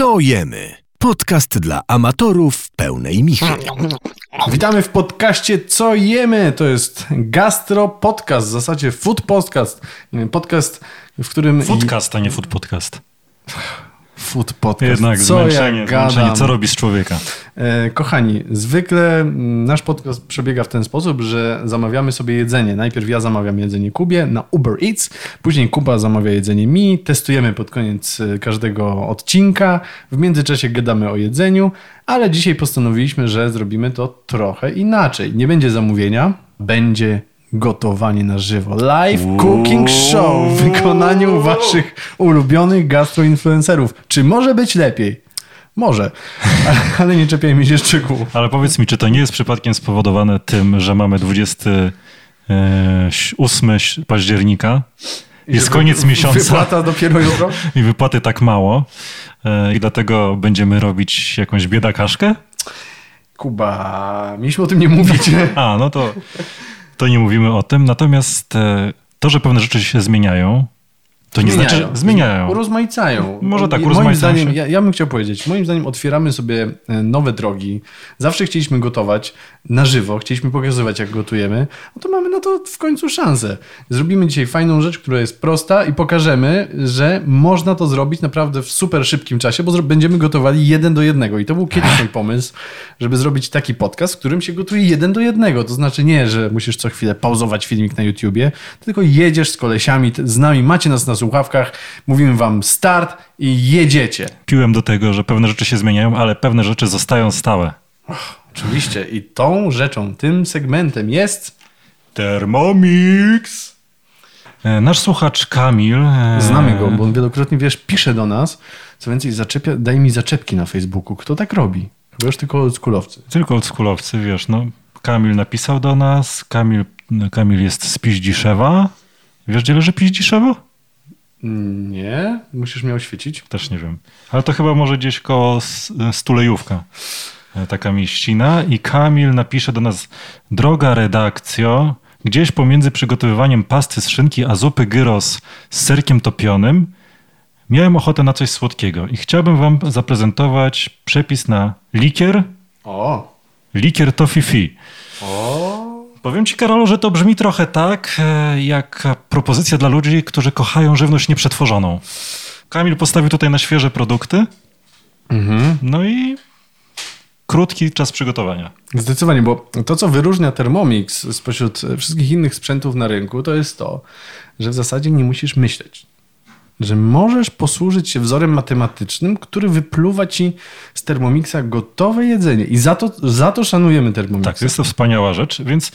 Co jemy? Podcast dla amatorów pełnej michy. Witamy w podcaście Co jemy? To jest gastro podcast, w zasadzie food podcast. Podcast, w którym... Foodcast, a nie food podcast. Food podcast. Jednak Co zmęczenie, ja zmęczenie. Co robi z człowieka? E, kochani, zwykle mm, nasz podcast przebiega w ten sposób, że zamawiamy sobie jedzenie. Najpierw ja zamawiam jedzenie Kubie na Uber Eats, później Kuba zamawia jedzenie mi, testujemy pod koniec e, każdego odcinka, w międzyczasie gadamy o jedzeniu, ale dzisiaj postanowiliśmy, że zrobimy to trochę inaczej. Nie będzie zamówienia, będzie gotowanie na żywo. Live cooking show w wykonaniu waszych ulubionych gastroinfluencerów. Czy może być lepiej? Może, ale nie czepiajmy się szczegółów. Ale powiedz mi, czy to nie jest przypadkiem spowodowane tym, że mamy 28 października, jest koniec miesiąca Wypłata dopiero jutro? i wypłaty tak mało e, i dlatego będziemy robić jakąś biedakaszkę? Kuba, mieliśmy o tym nie mówić. A, no to, to nie mówimy o tym. Natomiast e, to, że pewne rzeczy się zmieniają, to nie znaczy, że zmieniają. Urozmaicają. Może tak, I Moim zdaniem, się. ja, ja bym chciał powiedzieć, moim zdaniem otwieramy sobie e, nowe drogi. Zawsze chcieliśmy gotować na żywo, chcieliśmy pokazywać, jak gotujemy. No to mamy na to w końcu szansę. Zrobimy dzisiaj fajną rzecz, która jest prosta i pokażemy, że można to zrobić naprawdę w super szybkim czasie, bo będziemy gotowali jeden do jednego. I to był kiedyś mój pomysł, żeby zrobić taki podcast, w którym się gotuje jeden do jednego. To znaczy nie, że musisz co chwilę pauzować filmik na YouTubie, tylko jedziesz z kolesiami, z nami, macie nas na słuchawkach, mówimy wam start i jedziecie. Piłem do tego, że pewne rzeczy się zmieniają, ale pewne rzeczy zostają stałe. Oczywiście. I tą rzeczą, tym segmentem jest... Thermomix. E, Nasz słuchacz Kamil. e, Znamy go, bo on wielokrotnie, wiesz, pisze do nas. Co więcej, zaczepia, daje mi zaczepki na Facebooku. Kto tak robi? Chyba już tylko oldschoolowcy. Tylko oldschoolowcy, wiesz, no. Kamil napisał do nas. Kamil, Kamil jest z Piździszewa. Wiesz, gdzie leży Piździszewo? Nie? Musisz mnie oświecić. Też nie wiem. Ale to chyba może gdzieś koło S- Stulejówka. E, Taka mieścina. I Kamil napisze do nas, droga redakcjo, gdzieś pomiędzy przygotowywaniem pasty z szynki a zupy gyros z serkiem topionym, miałem ochotę na coś słodkiego i chciałbym wam zaprezentować przepis na likier, O! likier tofifi. O! Powiem ci, Karolu, że to brzmi trochę tak, e, jak propozycja dla ludzi, którzy kochają żywność nieprzetworzoną. Kamil postawił tutaj na świeże produkty, Mhm. no i krótki czas przygotowania. Zdecydowanie, bo to, co wyróżnia Thermomix spośród wszystkich innych sprzętów na rynku, to jest to, że w zasadzie nie musisz myśleć. Że możesz posłużyć się wzorem matematycznym, który wypluwa ci z Thermomixa gotowe jedzenie. I za to, za to szanujemy Thermomixa. Tak, jest to wspaniała rzecz, więc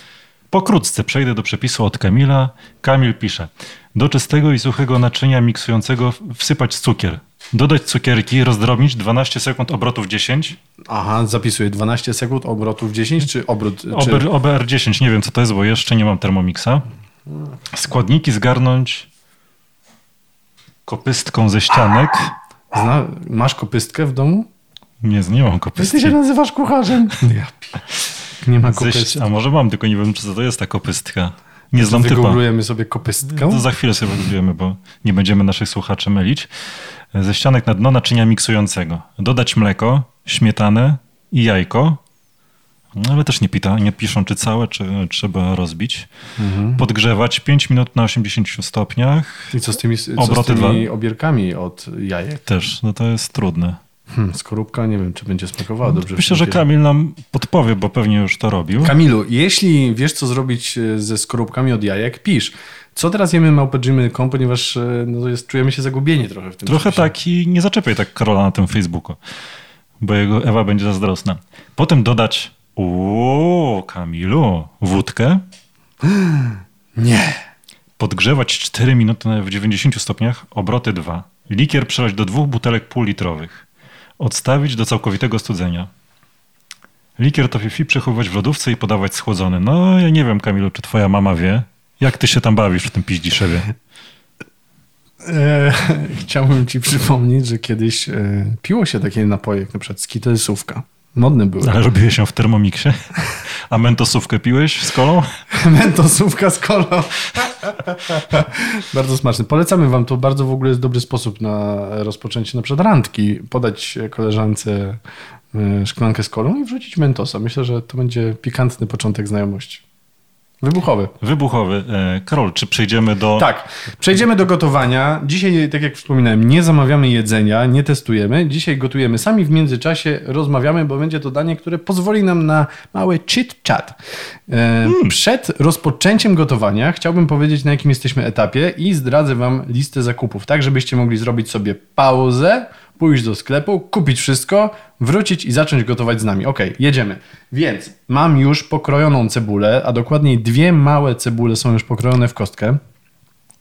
pokrótce przejdę do przepisu od Kamila. Kamil pisze, do czystego i suchego naczynia miksującego wsypać cukier. Dodać cukierki, rozdrobnić 12 sekund obrotów 10. Aha, zapisuję 12 sekund obrotów 10, czy obrót... Czy... OBR, OBR 10, nie wiem co to jest, bo jeszcze nie mam Thermomixa. Składniki zgarnąć kopystką ze ścianek. Zna... Masz kopystkę w domu? Nie, nie mam Ty kopystki. się nazywasz kucharzem. Ja. Nie ma kopystki. a może mam, tylko nie wiem, czy co to jest ta kopystka. Nie znam typa. Wygooglujemy sobie kopystkę. To za chwilę sobie wygooglujemy, bo nie będziemy naszych słuchaczy mylić. Ze ścianek na dno naczynia miksującego. Dodać mleko, śmietanę i jajko. No, ale też nie, pita, nie piszą, czy całe, czy trzeba rozbić. Mhm. Podgrzewać 5 minut na 80 stopniach. I co z tymi, co Obroty z tymi dwa. obierkami od jajek? Też, no to jest trudne. Hmm, skorupka, nie wiem, czy będzie smakowała dobrze. w Myślę, że. Kamil nam podpowie, bo pewnie już to robił. Kamilu, jeśli wiesz, co zrobić e, ze skorupkami od jajek, pisz. Co teraz jemy małpa.gmail.com, ponieważ e, no, jest, czujemy się zagubieni trochę w tym Trochę tak i nie zaczepiaj tak Karola na tym Facebooku, bo jego Ewa będzie zazdrosna. Potem dodać, o Kamilu, wódkę, Nie. podgrzewać 4 minuty w 90 stopniach, obroty 2. Likier przelać do dwóch butelek półlitrowych. Odstawić do całkowitego studzenia. Likier to fifi przechowywać w lodówce i podawać schłodzony. No, ja nie wiem, Kamilu, czy twoja mama wie, jak ty się tam bawisz w tym piździszewie. E, chciałbym ci przypomnieć, że kiedyś e, piło się takie napoje, jak na przykład skitelsówka. Modne były. Ale robiłeś ją w termomiksie? A mentosówkę piłeś z kolą? Mentosówka z kolą. Bardzo smaczny. Polecamy wam to. Bardzo w ogóle jest dobry sposób na rozpoczęcie na przykład randki. Podać koleżance y, szklankę z kolą i wrzucić mentosa. Myślę, że to będzie pikantny początek znajomości. Wybuchowy. Wybuchowy. E, Karol, czy przejdziemy do... Tak, przejdziemy do gotowania. Dzisiaj, tak jak wspominałem, nie zamawiamy jedzenia, nie testujemy. Dzisiaj gotujemy sami, w międzyczasie rozmawiamy, bo będzie to danie, które pozwoli nam na mały chit-chat. E, Przed rozpoczęciem gotowania chciałbym powiedzieć, na jakim jesteśmy etapie i zdradzę wam listę zakupów, tak żebyście mogli zrobić sobie pauzę, pójść do sklepu, kupić wszystko, wrócić i zacząć gotować z nami. Ok, jedziemy. Więc mam już pokrojoną cebulę, a dokładniej dwie małe cebule są już pokrojone w kostkę.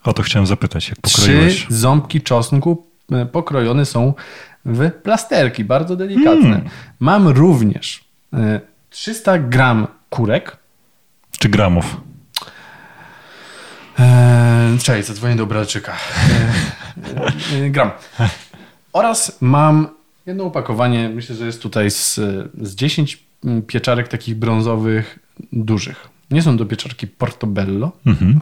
O to chciałem zapytać, jak Trzy pokroiłeś. ząbki czosnku e, pokrojone są w plasterki, bardzo delikatne. Mam również e, 300 gram kurek. Czy gramów? Eee, czekaj, zadzwonię do Bradczyka. Eee, e, gram. Oraz mam jedno opakowanie, myślę, że jest tutaj z, z 10 pieczarek takich brązowych, dużych. Nie są to pieczarki Portobello,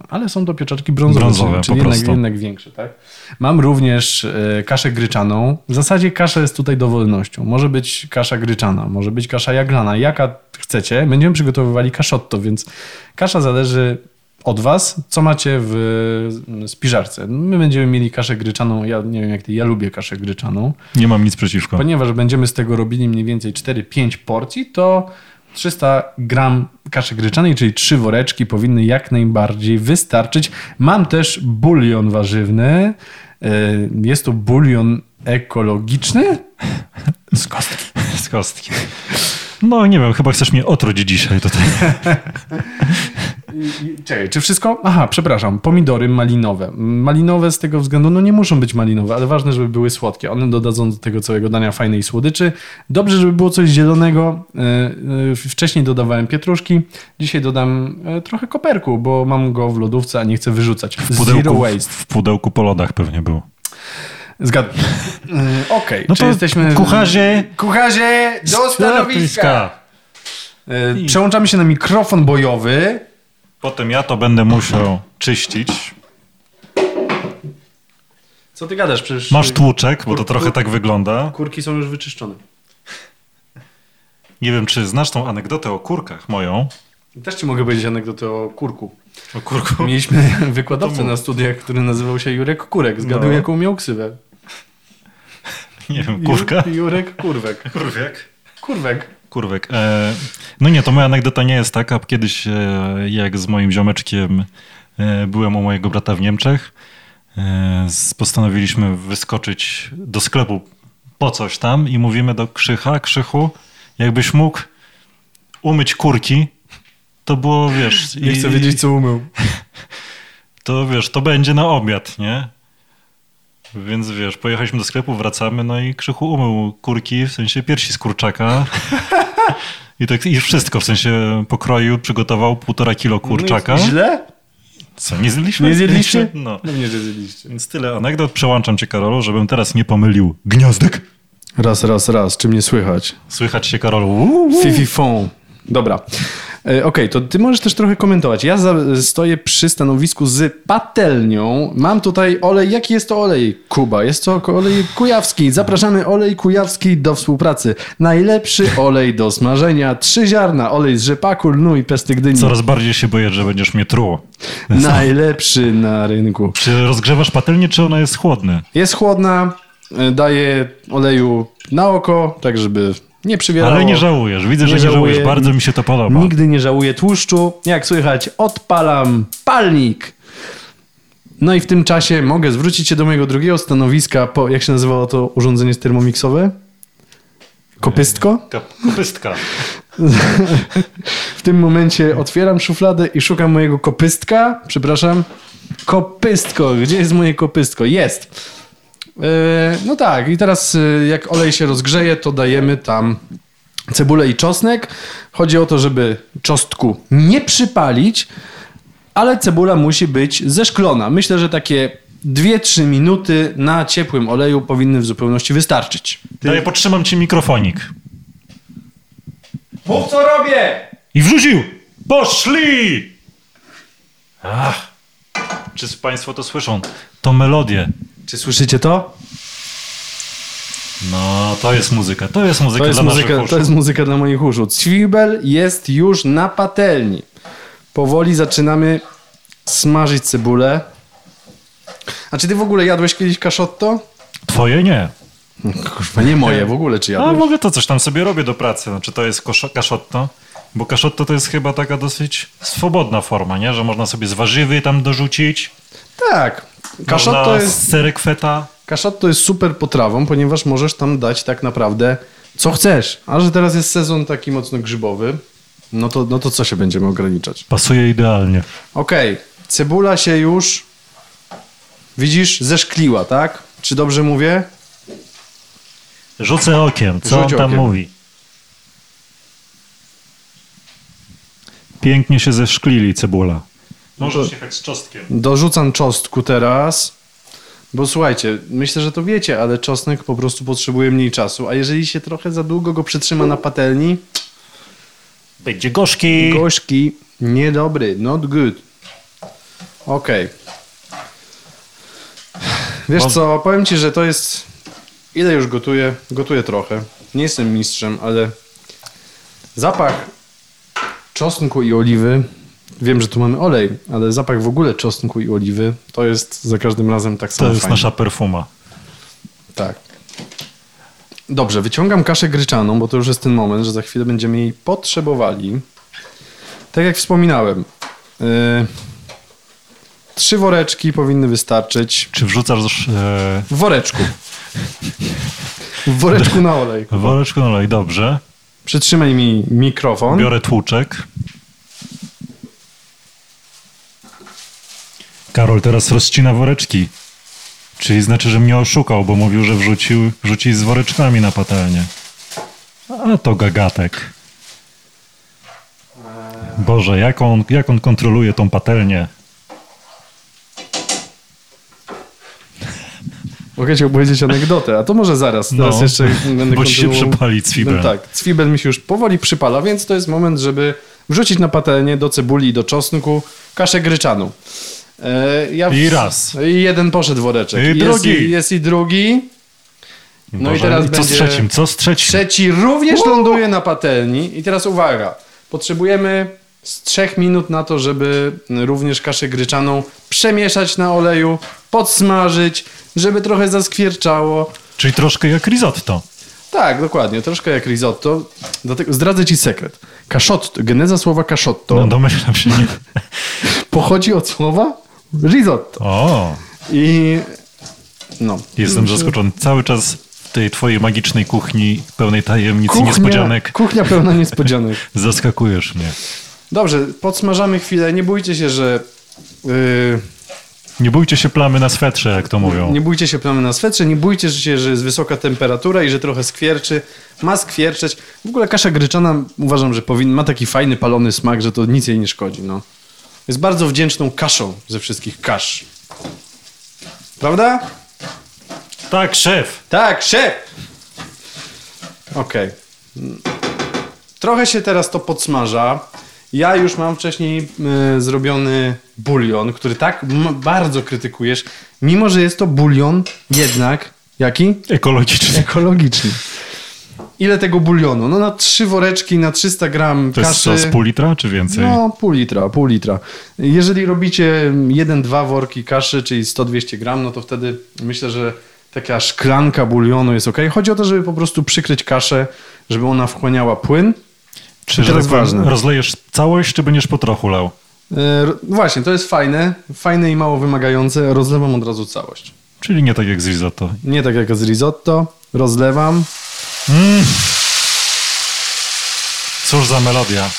ale są to pieczarki brązowe, Brązowe, czyli, jednak, jednak większe. Tak? Mam również e, kaszę gryczaną. W zasadzie kasza jest tutaj dowolnością. Może być kasza gryczana, może być kasza jaglana. Jaka chcecie. Będziemy przygotowywali kaszotto, więc kasza zależy od was, co macie w spiżarce. My będziemy mieli kaszę gryczaną. Ja nie wiem jak ty, ja lubię kaszę gryczaną. Nie mam nic przeciwko. Ponieważ będziemy z tego robili mniej więcej 4-5 porcji, to 300 gram kaszy gryczanej, czyli trzy woreczki powinny jak najbardziej wystarczyć. Mam też bulion warzywny. Yy, Jest to bulion ekologiczny z kostki. Z kostki. No nie wiem, chyba chcesz mnie otruć dzisiaj tutaj. Czekaj, czy wszystko? Aha, przepraszam, pomidory malinowe. Malinowe z tego względu, no nie muszą być malinowe, ale ważne, żeby były słodkie. One dodadzą do tego całego dania fajnej słodyczy. Dobrze, żeby było coś zielonego. E, e, Wcześniej dodawałem pietruszki, dzisiaj dodam e, trochę koperku, bo mam go w lodówce, a nie chcę wyrzucać. W Zero pudełku, waste. w pudełku po lodach pewnie był. Zgadzam. E, Okej, No czy to jesteśmy... kucharze, Kucharze, do stanowiska! Przełączamy się na mikrofon bojowy. Potem ja to będę musiał czyścić. Co ty gadasz? Przecież Masz tłuczek, bo to trochę tak wygląda. kurki są już wyczyszczone. Nie wiem, czy znasz tą anegdotę o kurkach moją. Też ci mogę powiedzieć anegdotę o kurku. O kurku. Mieliśmy wykładowcę na studiach, który nazywał się Jurek Kurek. Zgaduj, No. jaką miał ksywę. Nie wiem, kurka? Ju- Jurek Kurwek. Kurwiek. Kurwek. Kurwek. E, no nie, to moja anegdota nie jest taka. Kiedyś, e, jak z moim ziomeczkiem e, byłem u mojego brata w Niemczech, e, postanowiliśmy wyskoczyć do sklepu po coś tam i mówimy do Krzycha, Krzychu, jakbyś mógł umyć kurki, to było, wiesz... Nie i- chcę wiedzieć, co umył. to wiesz, to będzie na obiad, nie? Więc wiesz, pojechaliśmy do sklepu, wracamy, no i Krzychu umył kurki, w sensie piersi z kurczaka. I tak i wszystko, w sensie pokroił, przygotował półtora kilo kurczaka. No i Źle? Co, nie zjedliśmy? Nie zjedliście? No. No nie, zjedliście. Więc tyle anegdot. Przełączam cię, Karolu, żebym teraz nie pomylił gniazdek. Raz, raz, raz. Czy mnie słychać? Słychać się, Karolu. Uuu. Dobra. E, Okej, to ty możesz też trochę komentować. Ja stoję przy stanowisku z patelnią. Mam tutaj olej. Jaki jest to olej? Kuba. Jest to olej kujawski. Zapraszamy olej kujawski do współpracy. Najlepszy olej do smażenia. Trzy ziarna. Olej z rzepaku, lnu i pesty gdyni. Coraz bardziej się boję, że będziesz mnie truł. Najlepszy na rynku. Czy rozgrzewasz patelnię, czy ona jest chłodna? Jest chłodna. e, Daje oleju na oko, tak żeby nie przywierało. Ale nie żałujesz. Widzę, że nie żałujesz. Bardzo mi się to podoba. Nigdy nie żałuję tłuszczu. Jak słychać, odpalam palnik. No i w tym czasie mogę zwrócić się do mojego drugiego stanowiska. Po, jak się nazywało to urządzenie termomiksowe? Kopystko? Kopystka. W tym momencie otwieram szufladę i szukam mojego kopystka. Przepraszam. Kopystko. Gdzie jest moje kopystko? Jest. Yy, no tak, i teraz yy, jak olej się rozgrzeje, to dajemy tam cebulę i czosnek. Chodzi o to, żeby czosnku nie przypalić, ale cebula musi być zeszklona. Myślę, że takie 2-3 minuty na ciepłym oleju powinny w zupełności wystarczyć. Daję, podtrzymam ci mikrofonik. Mów co robię! I wrzucił! Poszli! Ach. Czy Państwo to słyszą? To melodię. Czy słyszycie to? No, to jest muzyka. To jest muzyka To jest, dla muzyka, to jest muzyka dla moich uszu. Cwibel jest już na patelni. Powoli zaczynamy smażyć cebulę. A czy ty w ogóle jadłeś kiedyś kaszotto? Twoje nie. Kurwa, nie moje w ogóle, czy A jadłeś? w ogóle to coś tam sobie robię do pracy. Znaczy to jest kaszotto. Bo kaszotto to jest chyba taka dosyć swobodna forma, nie? Że można sobie z warzywy tam dorzucić. Tak. Kaszotto można jest, serek feta. kaszotto jest super potrawą, ponieważ możesz tam dać tak naprawdę co chcesz. A że teraz jest sezon taki mocno grzybowy, no to, no to co się będziemy ograniczać? Pasuje idealnie. Okej, cebula się już, widzisz, zeszkliła, tak? Czy dobrze mówię? Rzucę okiem, co Rzuć on tam okiem. mówi. Pięknie się zeszklili cebula. Możesz jechać z czosnkiem. Dorzucam czosnku teraz, bo słuchajcie, myślę, że to wiecie, ale czosnek po prostu potrzebuje mniej czasu, a jeżeli się trochę za długo go przytrzyma na patelni, Będzie gorzki. gorzki, niedobry, not good. Okej. Wiesz Bo- co, powiem ci, że to jest... Ile już gotuję? Gotuję trochę. Nie jestem mistrzem, ale zapach czosnku i oliwy, wiem, że tu mamy olej, ale zapach w ogóle czosnku i oliwy, to jest za każdym razem tak samo To jest fajne. nasza perfuma. Tak. Dobrze, wyciągam kaszę gryczaną, bo to już jest ten moment, że za chwilę będziemy jej potrzebowali. Tak jak wspominałem, yy, trzy woreczki powinny wystarczyć. Czy wrzucasz e, W woreczku. W woreczku na olej. w woreczku na olej? Dobrze. Przytrzymaj mi mikrofon. Biorę tłuczek. Karol teraz rozcina woreczki. Czyli znaczy, że mnie oszukał, bo mówił, że wrzucił, wrzuci z woreczkami na patelnię. A to gagatek. Boże, jak on, jak on kontroluje tą patelnię? Mogę ci opowiedzieć anegdotę, a to może zaraz. Teraz No, jeszcze będę bo się przypali cwibel. No tak, cwibel mi się już powoli przypala, więc to jest moment, żeby wrzucić na patelnię do cebuli i do czosnku kaszę gryczaną. E, ja w- I raz. I jeden poszedł woreczek. I jest, drugi. I, jest i drugi. No i Boże, teraz co będzie- z trzecim? Co z trzecim? Trzeci również ląduje na patelni. I teraz uwaga. Potrzebujemy z trzech minut na to, żeby również kaszę gryczaną przemieszać na oleju, podsmażyć, żeby trochę zaskwierczało. Czyli troszkę jak risotto. Tak, dokładnie. Troszkę jak risotto. Dlatego zdradzę ci sekret. Kaszotto, geneza słowa kaszotto No domyślam się. Nie. pochodzi od słowa risotto. O, I no. jestem zaskoczony. Cały czas w tej twojej magicznej kuchni pełnej tajemnic i niespodzianek Kuchnia pełna niespodzianek. zaskakujesz mnie. Dobrze, podsmażamy chwilę. Nie bójcie się, że... Yy, Nie bójcie się plamy na swetrze, jak to mówią. nie bójcie się plamy na swetrze, nie bójcie się, że jest wysoka temperatura i że trochę skwierczy. Ma skwierczeć. W ogóle kasza gryczana uważam, że powinna, ma taki fajny, palony smak, że to nic jej nie szkodzi. No. Jest bardzo wdzięczną kaszą ze wszystkich kasz. Prawda? Tak, szef. Tak, szef! Okej. Trochę się teraz to podsmaża. Ja już mam wcześniej y, zrobiony bulion, który tak bardzo krytykujesz, mimo że jest to bulion jednak, jaki? Ekologiczny. Ekologiczny. Ile tego bulionu? No na trzy woreczki, na 300 gram To jest kaszy. co, z pół litra, czy więcej? No, pół litra, pół litra. Jeżeli robicie jeden, dwa worki kaszy, czyli 100-200 gram, no to wtedy myślę, że taka szklanka bulionu jest ok. Chodzi o to, żeby po prostu przykryć kaszę, żeby ona wchłaniała płyn. czy teraz tak ważne. rozlejesz całość, czy będziesz po trochu lał? Ro- Właśnie, to jest fajne, fajne i mało wymagające. Rozlewam od razu całość. Czyli nie tak jak z risotto. Nie tak jak z risotto. Rozlewam. Cóż za melodia.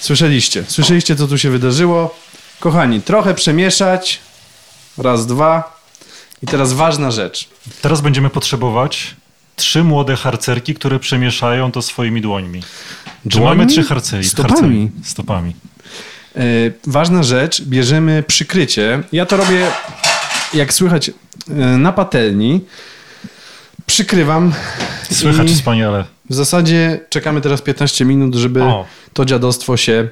Słyszeliście, słyszeliście co tu się wydarzyło. Kochani, trochę przemieszać. Raz, dwa. I teraz ważna rzecz. Teraz będziemy potrzebować trzy młode harcerki, które przemieszają to swoimi dłońmi. Dłońmi? mamy trzy harcery? Stopami. Harcery. Stopami. E, ważna rzecz, bierzemy przykrycie. Ja to robię, jak słychać, e, na patelni. Przykrywam. Słychać i wspaniale. w zasadzie czekamy teraz 15 minut, żeby O. to dziadostwo się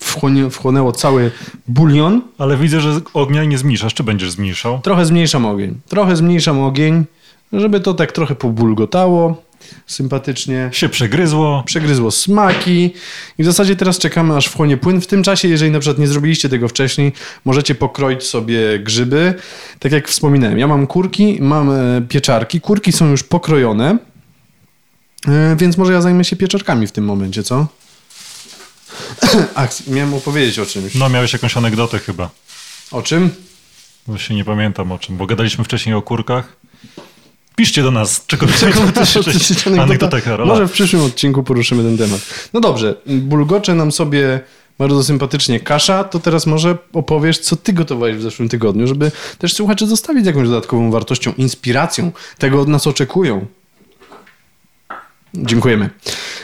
wchłonie, wchłonęło cały bulion. Ale widzę, że ognia nie zmniejszasz. Czy będziesz zmniejszał? Trochę zmniejszam ogień. Trochę zmniejszam ogień, żeby to tak trochę pobulgotało sympatycznie. Się przegryzło. Przegryzło smaki i w zasadzie teraz czekamy aż wchłonie płyn. W tym czasie, jeżeli na przykład nie zrobiliście tego wcześniej, możecie pokroić sobie grzyby. Tak jak wspominałem, ja mam kurki, mam e, pieczarki. Kurki są już pokrojone, e, więc może ja zajmę się pieczarkami w tym momencie, co? Ach, miałem opowiedzieć o czymś. No, miałeś jakąś anegdotę chyba. O czym? Właśnie nie pamiętam o czym, bo gadaliśmy wcześniej o kurkach. Piszcie do nas, czego chcecie Karola. Może w przyszłym odcinku poruszymy ten temat. No dobrze, bulgocze nam sobie bardzo sympatycznie kasza, to teraz może opowiesz, co ty gotowałeś w zeszłym tygodniu, żeby też słuchacze zostawić jakąś dodatkową wartością, inspiracją. Tego od nas oczekują. Dziękujemy.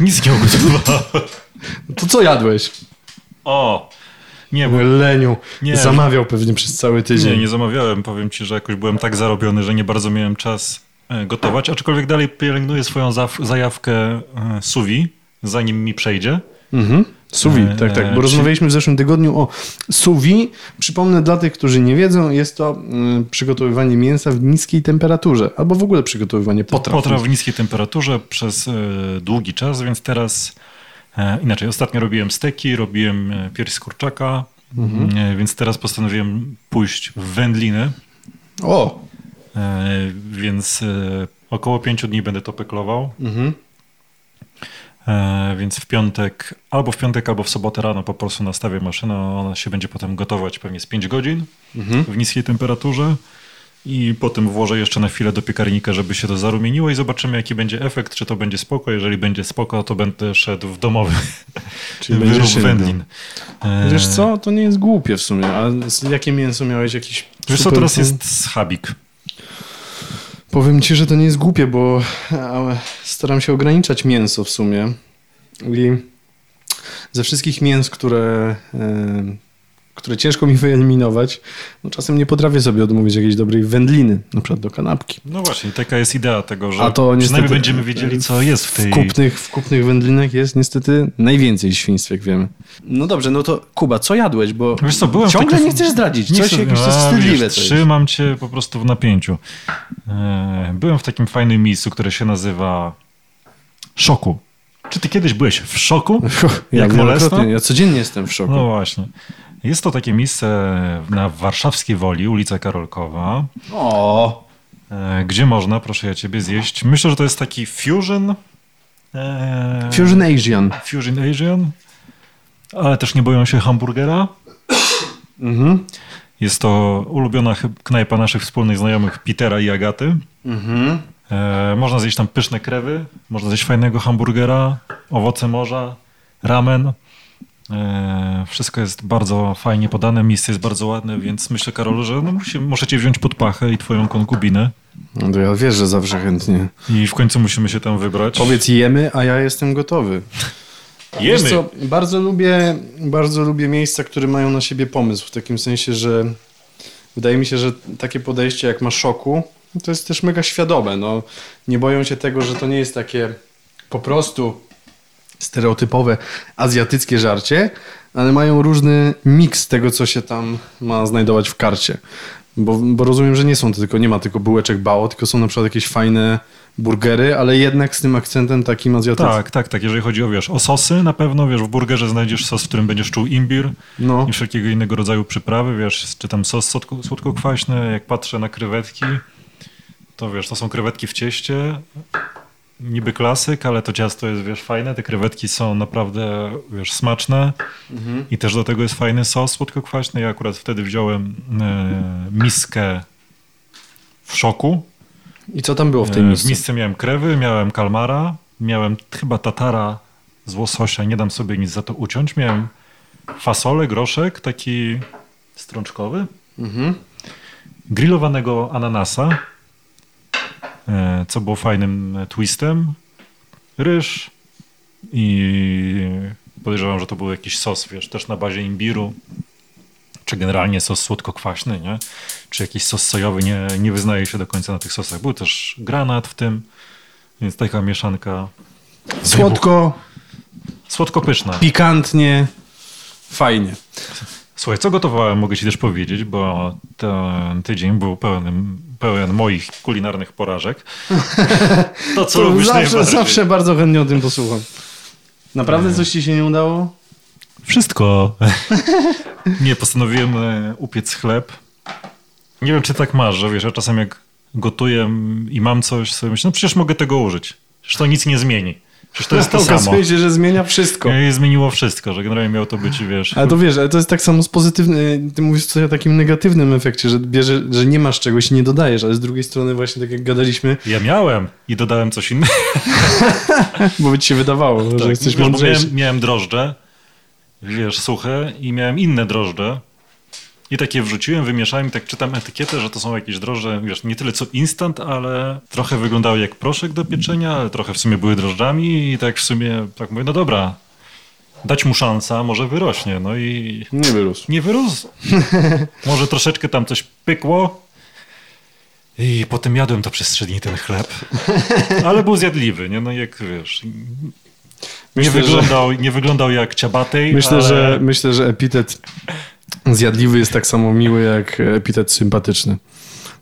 Nic nie ugotowałem. To co jadłeś? O! Nie, bo Leniu. Nie. Zamawiał pewnie przez cały tydzień. nie, nie zamawiałem. Powiem ci, że jakoś byłem tak zarobiony, że nie bardzo miałem czas gotować, aczkolwiek dalej pielęgnuję swoją zajawkę e, suwi, zanim mi przejdzie. Mhm. Suwi, E, tak, tak. Bo rozmawialiśmy w zeszłym tygodniu o suwi. Przypomnę dla tych, którzy nie wiedzą, jest to mm, przygotowywanie mięsa w niskiej temperaturze, albo w ogóle przygotowywanie potraw. Potraw w niskiej temperaturze przez e, długi czas, więc teraz e, inaczej. Ostatnio robiłem steki, robiłem e, pierś z kurczaka, e, więc teraz postanowiłem pójść w wędliny, O! E, więc e, około pięciu dni będę to peklował. Mhm. E, Więc w piątek, albo w piątek, albo w sobotę rano po prostu nastawię maszynę. Ona się będzie potem gotować pewnie z 5 godzin Mhm. w niskiej temperaturze. I potem włożę jeszcze na chwilę do piekarnika, żeby się to zarumieniło i zobaczymy, jaki będzie efekt. Czy to będzie spoko. Jeżeli będzie spoko, to będę szedł w domowy Czyli wyrób wędlin. Wiesz co, to nie jest głupie w sumie. A z- jakie mięso miałeś? Jakiś Wiesz co, teraz jest schabik. Powiem ci, że to nie jest głupie, bo e, staram się ograniczać mięso w sumie. I ze wszystkich mięs, które, e, które ciężko mi wyeliminować, no czasem nie potrafię sobie odmówić jakiejś dobrej wędliny, na przykład do kanapki. No właśnie, taka jest idea tego, że A to niestety przynajmniej będziemy wiedzieli, co jest w tej... W kupnych, w kupnych wędlinek jest niestety najwięcej świństw, jak wiemy. No dobrze, no to Kuba, co jadłeś? Bo Wiesz co, byłem ciągle takim- nie chcesz zdradzić. Nie Coś chcę- jakieś coś wstydliwe. wiesz, coś. Trzymam cię po prostu w napięciu. E, Byłem w takim fajnym miejscu, które się nazywa Szoku. Czy ty kiedyś byłeś w szoku? Ja Jak wielokrotnie, molesta? Ja codziennie jestem w szoku. No właśnie. Jest to takie miejsce na warszawskiej Woli, ulica Karolkowa, O, e, gdzie można, proszę ja ciebie, zjeść. Myślę, że to jest taki fusion. e, Fusion Asian. Fusion Asian. Ale też nie boją się hamburgera. Mhm. Jest to ulubiona knajpa naszych wspólnych znajomych Petera i Agaty. Mhm. E, można zjeść tam pyszne krewy, można zjeść fajnego hamburgera, owoce morza, ramen. E, wszystko jest bardzo fajnie podane, miejsce jest bardzo ładne, więc myślę, Karolu, że no, musi, cię wziąć pod pachę i twoją konkubinę No to ja wiesz, że zawsze chętnie. i w końcu musimy się tam wybrać. Powiedz jemy, a ja jestem gotowy. Wiesz Jemy! co, bardzo lubię, bardzo lubię miejsca, które mają na siebie pomysł. W takim sensie, że wydaje mi się, że takie podejście jak ma szoku, to jest też mega świadome. No, nie boją się tego, że to nie jest takie po prostu stereotypowe azjatyckie żarcie, ale mają różny miks tego, co się tam ma znajdować w karcie. Bo, bo rozumiem, że nie są to tylko, nie ma tylko bułeczek bao, tylko są na przykład jakieś fajne burgery, ale jednak z tym akcentem takim azjatyckim. Tak, tak, tak. Jeżeli chodzi o, wiesz, o sosy, na pewno, wiesz, w burgerze znajdziesz sos, w którym będziesz czuł imbir No. i wszelkiego innego rodzaju przyprawy, wiesz, czy tam sos słodko- słodko-kwaśny, jak patrzę na krewetki, to wiesz, to są krewetki w cieście, niby klasyk, ale to ciasto jest, wiesz, fajne, te krewetki są naprawdę, wiesz, smaczne i też do tego jest fajny sos słodko-kwaśny. Ja akurat wtedy wziąłem e, miskę w szoku, I co tam było w tej E, misce? W misce miałem krewy, miałem kalmara, miałem chyba tatara z łososia, nie dam sobie nic za to uciąć. Miałem fasolę, groszek, taki strączkowy, Mhm. grillowanego ananasa, co było fajnym e, twistem, ryż i podejrzewam, że to był jakiś sos, wiesz, też na bazie imbiru, czy generalnie sos słodko-kwaśny, nie? Czy jakiś sos sojowy, nie, nie wyznaje się do końca na tych sosach. Był też granat w tym, więc taka mieszanka Słodko, słodko-pyszna. pikantnie, fajnie. Słuchaj, co gotowałem, mogę ci też powiedzieć, bo ten tydzień był pełen, pełen moich kulinarnych porażek. To, co To lubisz zawsze, najbardziej. zawsze bardzo chętnie o tym posłucham. Naprawdę coś ci się nie udało? Wszystko. nie, postanowiłem e, upiec chleb. Nie wiem, czy tak masz, że wiesz, ja czasem jak gotuję i mam coś, sobie myślę, no przecież mogę tego użyć. Przecież to nic nie zmieni. Przecież to jest to samo. Okazuje się, że zmienia wszystko. I zmieniło wszystko, że generalnie miało to być, wiesz... Ale to wiesz, ale to jest tak samo z pozytywnym, ty mówisz coś o takim negatywnym efekcie, że bierze, że nie masz czegoś i nie dodajesz, ale z drugiej strony właśnie tak jak gadaliśmy, Ja miałem i dodałem coś innego. bo by ci się wydawało, że Tak, jesteś wiesz, bo mądrzejszy. miałem, miałem drożdże, wiesz, suche i miałem inne drożdże. I takie wrzuciłem, wymieszałem i tak czytam etykietę, że to są jakieś drożdże, wiesz, nie tyle co instant, ale trochę wyglądały jak proszek do pieczenia, ale trochę w sumie były drożdżami i tak w sumie tak mówię, no dobra, dać mu szansa, może wyrośnie. No i Nie wyrósł. nie wyrósł. może troszeczkę tam coś pykło. I potem jadłem to przez trzy dni ten chleb. Ale był zjadliwy, nie? No jak wiesz, nie, Myślę, że- wyglądał, nie wyglądał jak ciabatej, Myślę, ale... że, myślę, że epitet zjadliwy jest tak samo miły jak epitet sympatyczny.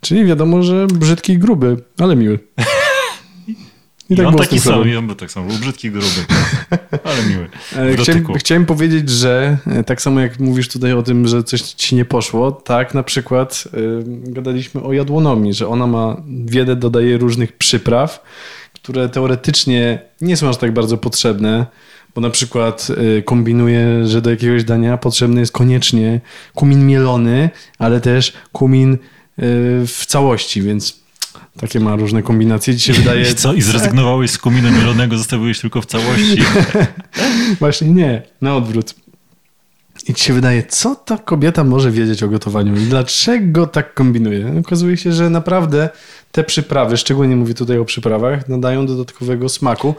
Czyli wiadomo, że brzydki i gruby, ale miły. I tak on z taki sam, i on był tak sam, był brzydki, gruby, ale miły. E, Chciałem, chciałem powiedzieć, że e, tak samo jak mówisz tutaj o tym, że coś ci nie poszło, tak na przykład y, gadaliśmy o jadłonomii, że ona ma wiele, dodaje różnych przypraw, które teoretycznie nie są aż tak bardzo potrzebne, bo na przykład y, kombinuje, że do jakiegoś dania potrzebny jest koniecznie kumin mielony, ale też kumin y, w całości, więc takie ma różne kombinacje. Ci się wydaje... I co? I zrezygnowałeś z kominu mielonego, zostawiłeś tylko w całości. Właśnie nie, na odwrót. I ci się wydaje, co ta kobieta może wiedzieć o gotowaniu i dlaczego tak kombinuje? Okazuje się, że naprawdę te przyprawy, szczególnie mówię tutaj o przyprawach, nadają dodatkowego smaku.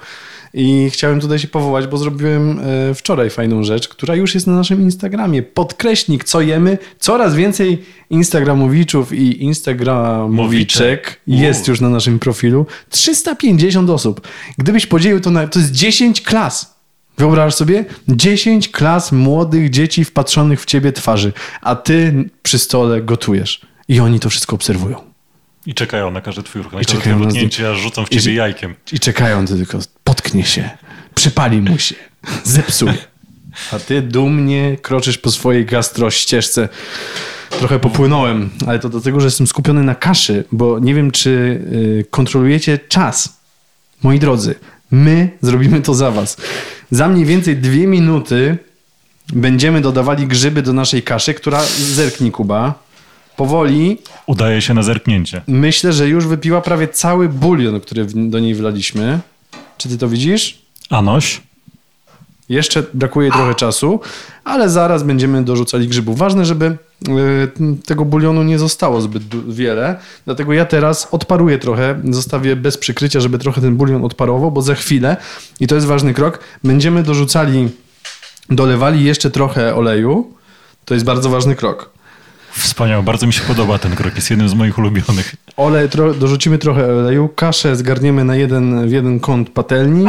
I chciałem tutaj się powołać, bo zrobiłem e, wczoraj fajną rzecz, która już jest na naszym Instagramie. Podkreśnik, co jemy. Coraz więcej Instagramowiczów i Instagramowiczek jest już na naszym profilu. 350 osób. Gdybyś podzielił to na... To jest 10 klas. Wyobraź sobie 10 klas młodych dzieci wpatrzonych w ciebie twarzy, a ty przy stole gotujesz. I oni to wszystko obserwują. I czekają na każdy twój ruch, na I każde czekają dotknięcie, aż rzucą w I- ciebie jajkiem. I czekają, ty tylko potknie się, przypali mu się, zepsuje. A ty dumnie kroczysz po swojej gastrościeżce. Trochę popłynąłem, ale to dlatego, że jestem skupiony na kaszy, bo nie wiem, czy y, kontrolujecie czas. Moi drodzy, my zrobimy to za was. Za mniej więcej dwie minuty będziemy dodawali grzyby do naszej kaszy, która, zerknij Kuba, powoli Udaje się na zerknięcie. Myślę, że już wypiła prawie cały bulion, który do niej wlaliśmy. Czy ty to widzisz? Anoś? Jeszcze brakuje trochę czasu, ale zaraz będziemy dorzucali grzybów. Ważne, żeby y, tego bulionu nie zostało zbyt wiele, dlatego ja teraz odparuję trochę, zostawię bez przykrycia, żeby trochę ten bulion odparował, bo za chwilę, i to jest ważny krok, będziemy dorzucali, dolewali jeszcze trochę oleju. To jest bardzo ważny krok. Wspaniały, bardzo mi się podoba ten krok, jest jednym z moich ulubionych. Olej, tro, dorzucimy trochę oleju, kaszę zgarniemy na jeden, w jeden kąt patelni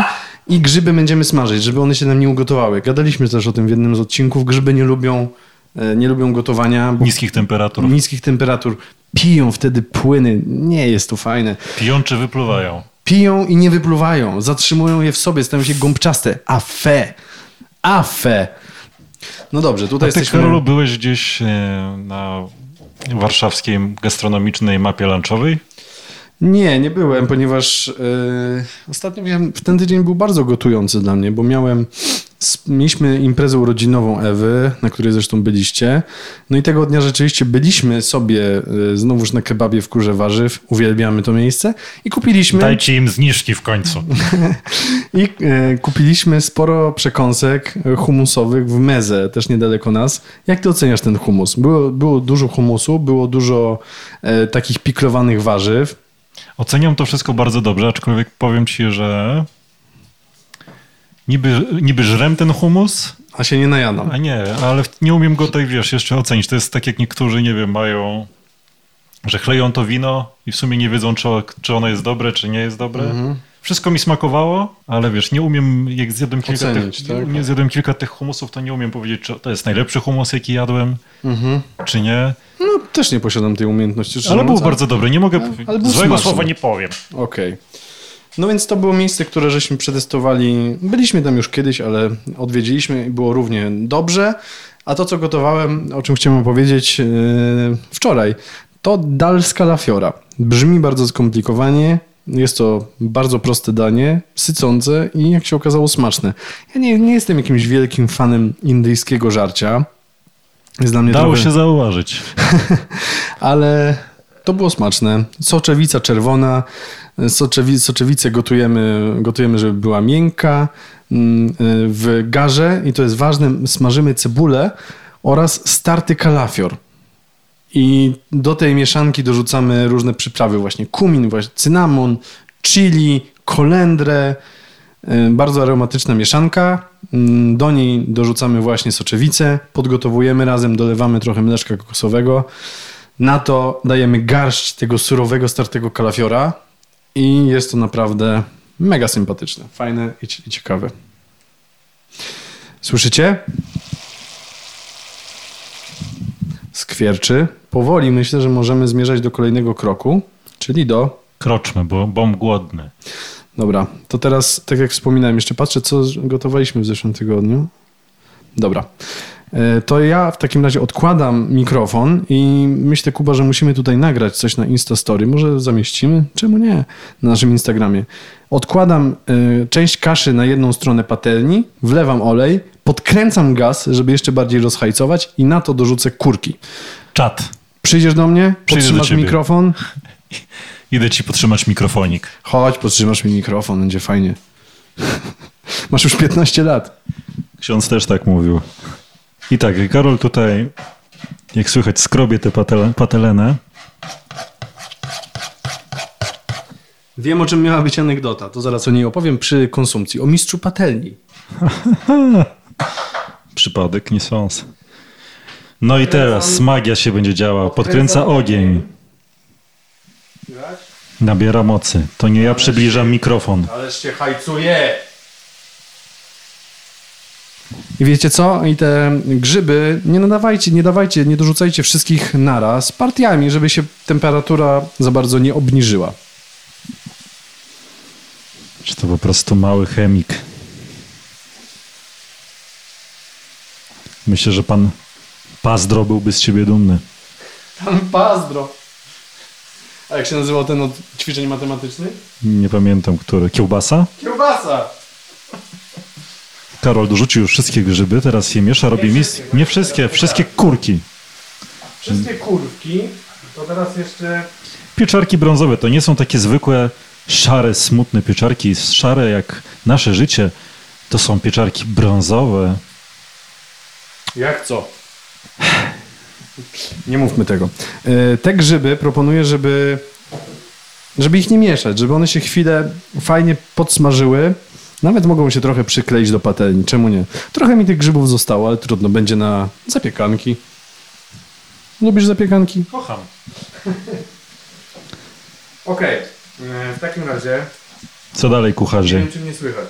i grzyby będziemy smażyć, żeby one się nam nie ugotowały. Gadaliśmy też o tym w jednym z odcinków. Grzyby nie lubią, e, nie lubią gotowania, Niskich temperatur. niskich temperatur. Piją wtedy płyny. Nie jest to fajne. Piją czy wypluwają? Piją i nie wypluwają. Zatrzymują je w sobie, stają się gąbczaste. Afe. Afe. No dobrze, tutaj A ty, jesteśmy... Karolu, byłeś gdzieś e, na warszawskiej gastronomicznej mapie lunchowej? Nie, nie byłem, ponieważ yy, ostatnio miałem, w ten tydzień był bardzo gotujący dla mnie, bo miałem, mieliśmy imprezę urodzinową Ewy, na której zresztą byliście. No i tego dnia rzeczywiście byliśmy sobie yy, znowuż na kebabie w Kurze Warzyw, uwielbiamy to miejsce i kupiliśmy, Dajcie im zniżki w końcu. i, yy, kupiliśmy sporo przekąsek humusowych w Meze, też niedaleko nas. Jak ty oceniasz ten humus? Było, było dużo humusu, było dużo yy, takich piklowanych warzyw. Oceniam to wszystko bardzo dobrze, aczkolwiek powiem ci, że niby, niby żrem ten humus, A się nie najadam. a nie, ale nie umiem go tutaj, wiesz, jeszcze ocenić. To jest tak, jak niektórzy, nie wiem, mają, że chleją to wino i w sumie nie wiedzą, czy, czy ono jest dobre, czy nie jest dobre. Wszystko mi smakowało, ale wiesz, nie umiem, jak zjadłem kilka, Ocenić, tych, tak? nie zjadłem kilka tych humusów, to nie umiem powiedzieć, czy to jest najlepszy humus, jaki jadłem, Mhm. czy nie. No, też nie posiadam tej umiejętności. Ale był bardzo dobry, nie mogę Ale- powiedzieć. ale był Złego smaczny. słowa nie powiem. Okej. No więc to było miejsce, które żeśmy przetestowali. Byliśmy tam już kiedyś, ale odwiedziliśmy i było równie dobrze. A to, co gotowałem, o czym chciałem powiedzieć yy, wczoraj, to dal z kalafiora. Brzmi bardzo skomplikowanie. Jest to bardzo proste danie, sycące i jak się okazało smaczne. Ja nie, nie jestem jakimś wielkim fanem indyjskiego żarcia. Jest dla mnie Dało trochę... się zauważyć. ale to było smaczne. Soczewica czerwona. Soczewi, soczewicę gotujemy, gotujemy, żeby była miękka. Mm, W garze, i to jest ważne, smażymy cebulę oraz starty kalafior. I do tej mieszanki dorzucamy różne przyprawy, właśnie kumin, właśnie cynamon, chili, kolendrę. Y, Bardzo aromatyczna mieszanka. Mm, Do niej dorzucamy właśnie soczewicę, podgotowujemy razem, dolewamy trochę mleczka kokosowego. Na to dajemy garść tego surowego, startego kalafiora i jest to naprawdę mega sympatyczne, fajne i, ci- i ciekawe. Słyszycie? Skwierczy. Powoli myślę, że możemy zmierzać do kolejnego kroku, czyli do Kroczmy, bo bom głodny. Dobra, to teraz, tak jak wspominałem, jeszcze patrzę, co gotowaliśmy w zeszłym tygodniu. Dobra. E, To ja w takim razie odkładam mikrofon i myślę, Kuba, że musimy tutaj nagrać coś na Instastory. Może zamieścimy? Czemu nie? Na naszym Instagramie. Odkładam e, część kaszy na jedną stronę patelni, wlewam olej, podkręcam gaz, żeby jeszcze bardziej rozhajcować i na to dorzucę kurki. Czat. Przyjdziesz do mnie? Przyjdę do Podtrzymasz ciebie. mikrofon? Idę ci podtrzymać mikrofonik. Chodź, podtrzymasz mi mikrofon, będzie fajnie. Masz już 15 lat. Ksiądz też tak mówił. I tak, Karol tutaj, jak słychać, skrobie tę patele, patelenę. Wiem, o czym miała być anegdota, to zaraz o niej opowiem przy konsumpcji. O mistrzu patelni. Przypadek, nie sąs. No i teraz magia się będzie działa. Podkręca ogień. Nabiera mocy. To nie ja przybliżam mikrofon. Ależ się hajcuje! I wiecie co? I te grzyby nie nadawajcie, nie dawajcie, nie dorzucajcie wszystkich naraz partiami, żeby się temperatura za bardzo nie obniżyła. Czy to po prostu mały chemik? Myślę, że pan Pazdro byłby z ciebie dumny. Pan Pazdro. A jak się nazywał ten od ćwiczeń matematycznych? Nie pamiętam, który. Kiełbasa? Kiełbasa! Karol dorzucił już wszystkie grzyby, teraz je miesza, robi mis. Nie wszystkie, wszystkie kurki. Wszystkie kurwki, to teraz jeszcze Pieczarki brązowe to nie są takie zwykłe, szare, smutne pieczarki. Szare jak nasze życie. To są pieczarki brązowe. Jak co? Nie mówmy tego. E, Te grzyby proponuję, żeby, żeby ich nie mieszać, żeby one się chwilę fajnie podsmażyły. Nawet mogą się trochę przykleić do patelni, czemu nie? Trochę mi tych grzybów zostało, ale trudno, będzie na zapiekanki. Lubisz zapiekanki? Kocham. Okej, w takim razie Co dalej, kucharze? czy mnie słychać.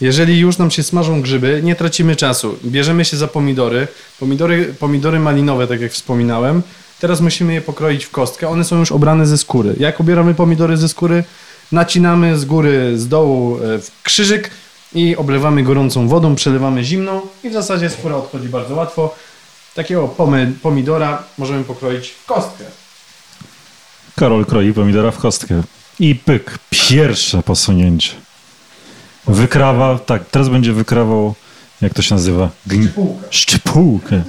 Jeżeli już nam się smażą grzyby, nie tracimy czasu. Bierzemy się za pomidory. Pomidory, pomidory malinowe, tak jak wspominałem. Teraz musimy je pokroić w kostkę. One są już obrane ze skóry. Jak obieramy pomidory ze skóry? Nacinamy z góry, z dołu e, w krzyżyk i oblewamy gorącą wodą, przelewamy zimną i w zasadzie skóra odchodzi bardzo łatwo. Takiego pomidora możemy pokroić w kostkę. Karol kroi pomidora w kostkę. I pyk. Pierwsze posunięcie. Wykrawa, tak, teraz będzie wykrawał, jak to się nazywa? Gni- Półkę. Szczypułkę.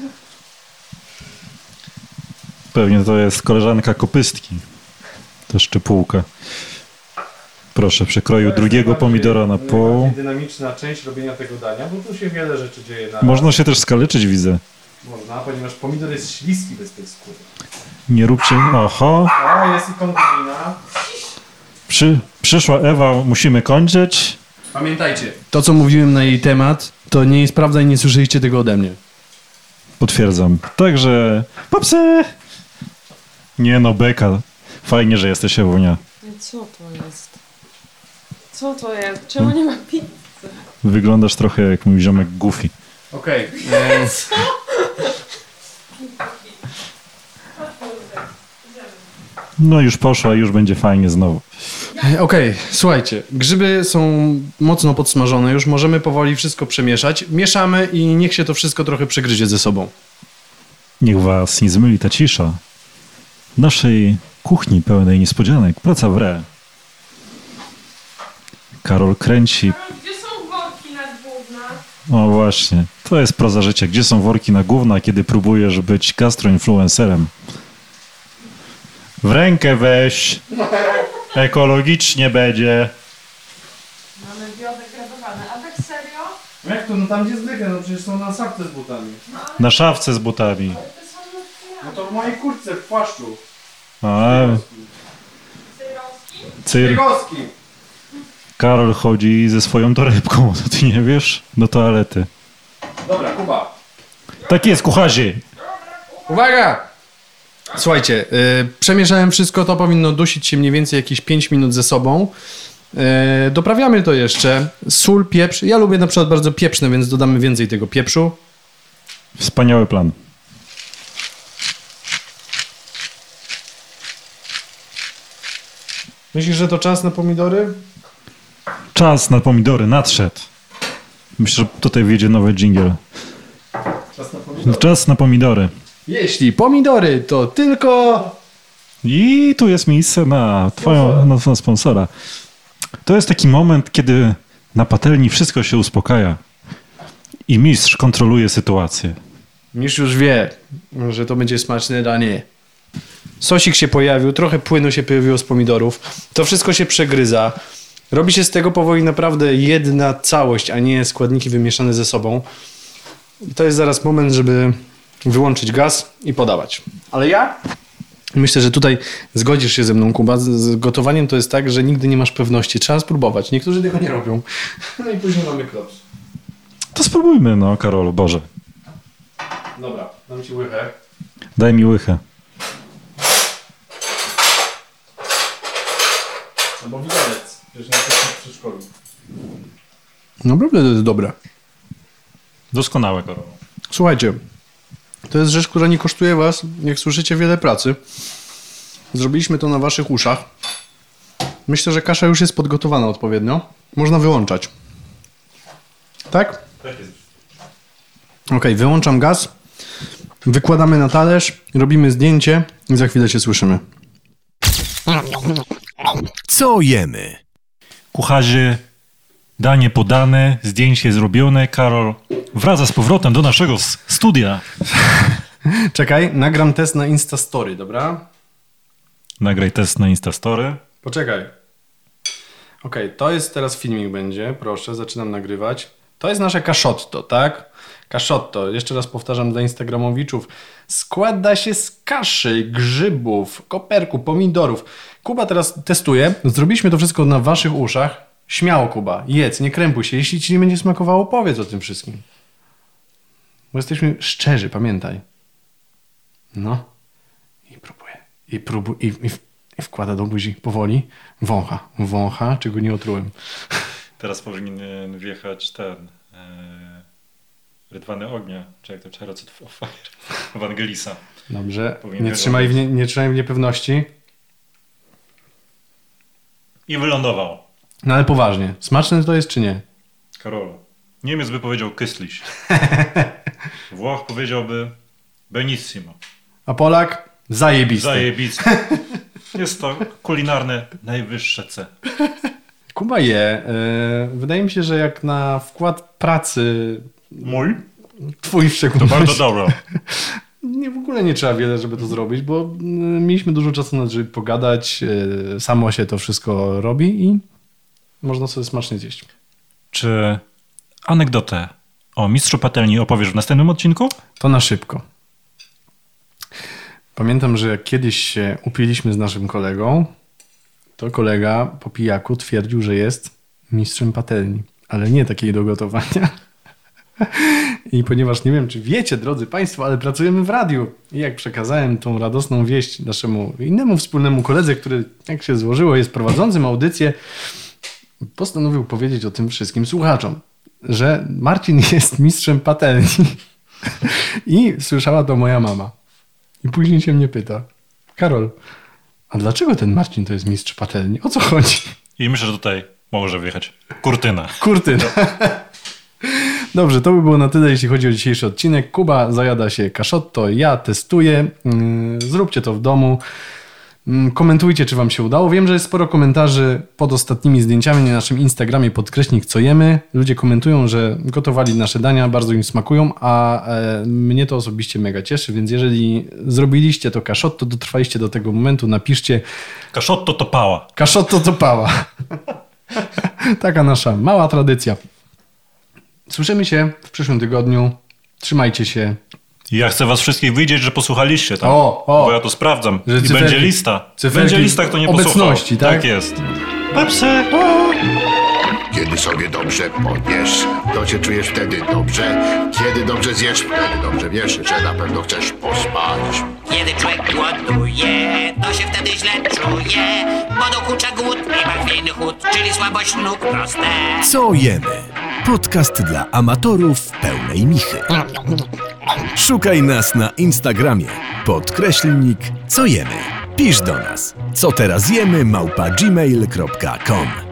Pewnie to jest koleżanka kopystki. To szczypułka. Proszę, przekroju drugiego pomidora na pół. dynamiczna część robienia tego dania, bo tu się wiele rzeczy dzieje na Można się też skaleczyć, widzę. Można, ponieważ pomidor jest śliski bez tej skóry. Nie róbcie... Oho, A, jest i konkubina. Przy, przyszła Ewa, musimy kończyć. Pamiętajcie. To, co mówiłem na jej temat, to nie jest prawda i nie słyszeliście tego ode mnie. Potwierdzam. Także... Popsy! Nie no, beka. Fajnie, że jesteś Ewunia. Co to jest? Co to jest? Czemu nie ma pizzy? Wyglądasz trochę jak mój ziomek Goofy. Okej. e, No już poszła, już będzie fajnie znowu. Okej, słuchajcie, grzyby są mocno podsmażone, już możemy powoli wszystko przemieszać. Mieszamy i niech się to wszystko trochę przegryzie ze sobą. Niech was nie zmyli ta cisza. W naszej kuchni pełnej niespodzianek praca w re. Karol kręci. Gdzie są worki na gówna? O właśnie, to jest proza życia. Gdzie są worki na gówna, kiedy próbujesz być gastroinfluencerem? W rękę weź. Ekologicznie będzie. Mamy biodegradowane. A tak serio? Jak to? No tam gdzie zwykle, no przecież są na sapce z butami. Na szafce z butami. To są lufy No to w mojej kurtce, w płaszczu. A, syrowski? cyr. Biegowski. Karol chodzi ze swoją torebką, to ty nie wiesz? Do toalety. Dobra, Kuba. Tak jest, kucharze. Uwaga! Słuchajcie, y, przemieszałem wszystko, to powinno dusić się mniej więcej jakieś 5 minut ze sobą. Y, doprawiamy to jeszcze. Sól, pieprz. Ja lubię na przykład bardzo pieprzne, więc dodamy więcej tego pieprzu. Wspaniały plan. Myślisz, że to czas na pomidory? Czas na pomidory nadszedł. Myślę, że tutaj wjedzie nowy dżingiel. Czas na pomidory. Czas na pomidory. Jeśli pomidory, to tylko... I tu jest miejsce na twoją na, na sponsora. To jest taki moment, kiedy na patelni wszystko się uspokaja i mistrz kontroluje sytuację. Mistrz już wie, że to będzie smaczne danie. Sosik się pojawił, trochę płynu się pojawiło z pomidorów. To wszystko się przegryza. Robi się z tego powoli naprawdę jedna całość, a nie składniki wymieszane ze sobą. I to jest zaraz moment, żeby wyłączyć gaz i podawać. Ale ja myślę, że tutaj zgodzisz się ze mną, Kuba. Z, gotowaniem to jest tak, że nigdy nie masz pewności. Trzeba spróbować. Niektórzy tego nie robią. No i później mamy klops. To spróbujmy, no, Karolu, Boże. Dobra, dam ci łychę. Daj mi łychę. Albo widelec. Przecież na przedszkolu. Naprawdę to jest dobre. Doskonałe, Karolu. Słuchajcie, to jest rzecz, która nie kosztuje was, jak słyszycie, wiele pracy. Zrobiliśmy to na waszych uszach. Myślę, że kasza już jest podgotowana odpowiednio. Można wyłączać. Tak? Tak jest. Okej, wyłączam gaz. Wykładamy na talerz, robimy zdjęcie i za chwilę się słyszymy. Co jemy? Kucharzy, danie podane, zdjęcie zrobione. Karol wraca z powrotem do naszego studia. Czekaj, nagram test na Instastory, dobra? Nagraj test na Instastory. Poczekaj. Okej, to jest teraz filmik będzie, proszę, zaczynam nagrywać. To jest nasze kaszotto, tak? Kaszotto, jeszcze raz powtarzam dla instagramowiczów, składa się z kaszy, grzybów, koperku, pomidorów. Kuba teraz testuje, zrobiliśmy to wszystko na waszych uszach. Śmiało Kuba, jedz, nie krępuj się. Jeśli ci nie będzie smakowało, powiedz o tym wszystkim. Bo jesteśmy szczerzy, pamiętaj. No. I próbuje. I, próbu, i, i, i wkłada do buzi powoli. Wącha. Wącha, czego nie otrułem. Teraz powinien wjechać ten... E, Rydwany Ognia, czy jak to Chariots of Fire, Ewangelisa. Dobrze. Powinien Nie trzymaj, w nie, nie trzymaj w niepewności. I wylądował. No ale poważnie. Smaczne to jest czy nie? Karol. Niemiec by powiedział kysliś. Włoch powiedziałby benissimo. A Polak? Zajebisty. Zajebiste. Jest to kulinarne najwyższe C. Kuba je. E, wydaje mi się, że jak na wkład pracy Mój? twój w To szczególności, bardzo dobre. nie, w ogóle nie trzeba wiele, żeby to zrobić, bo mm, mieliśmy dużo czasu na to, żeby pogadać. e, Samo się to wszystko robi i można sobie smacznie zjeść. Czy anegdotę o mistrzu patelni opowiesz w następnym odcinku? To na szybko. Pamiętam, że jak kiedyś się upiliśmy z naszym kolegą, to kolega po pijaku twierdził, że jest mistrzem patelni, ale nie takiej do gotowania. I ponieważ nie wiem, czy wiecie, drodzy Państwo, ale pracujemy w radiu. I jak przekazałem tą radosną wieść naszemu innemu wspólnemu koledze, który, jak się złożyło, jest prowadzącym audycję, postanowił powiedzieć o tym wszystkim słuchaczom, że Marcin jest mistrzem patelni. I słyszała to moja mama. I później się mnie pyta, Karol, a dlaczego ten Marcin to jest mistrz patelni? O co chodzi? I myślę, że tutaj może wjechać kurtyna. Kurtyna. Dobrze, to by było na tyle, jeśli chodzi o dzisiejszy odcinek. Kuba zajada się kaszotto, ja testuję. Mm, Zróbcie to w domu. Mm, Komentujcie, czy wam się udało. Wiem, że jest sporo komentarzy pod ostatnimi zdjęciami na naszym Instagramie podkreśnik co jemy. Ludzie komentują, że gotowali nasze dania, bardzo im smakują, a e, mnie to osobiście mega cieszy, więc jeżeli zrobiliście to kaszotto, dotrwaliście do tego momentu, napiszcie Kaszotto to pała. Kaszotto to pała. Taka nasza mała tradycja. Słyszymy się w przyszłym tygodniu. Trzymajcie się. I ja chcę was wszystkich widzieć, że posłuchaliście tam. O, o. Bo ja to sprawdzam. Że I cyferki- będzie lista. cyferki Będzie lista, kto nie obecności, posłuchał. tak? Tak jest. Pepsy! Kiedy sobie dobrze podniesz, to się czujesz wtedy dobrze. Kiedy dobrze zjesz, wtedy dobrze wiesz, że na pewno chcesz pospać. Kiedy człowiek głoduje, to się wtedy źle czuje, bo dokucza głód i martwiejny chód, czyli słabość nóg proste. Co jemy? Podcast dla amatorów pełnej michy. Szukaj nas na Instagramie. Podkreślnik co jemy. Pisz do nas. Co teraz jemy małpa gmail.com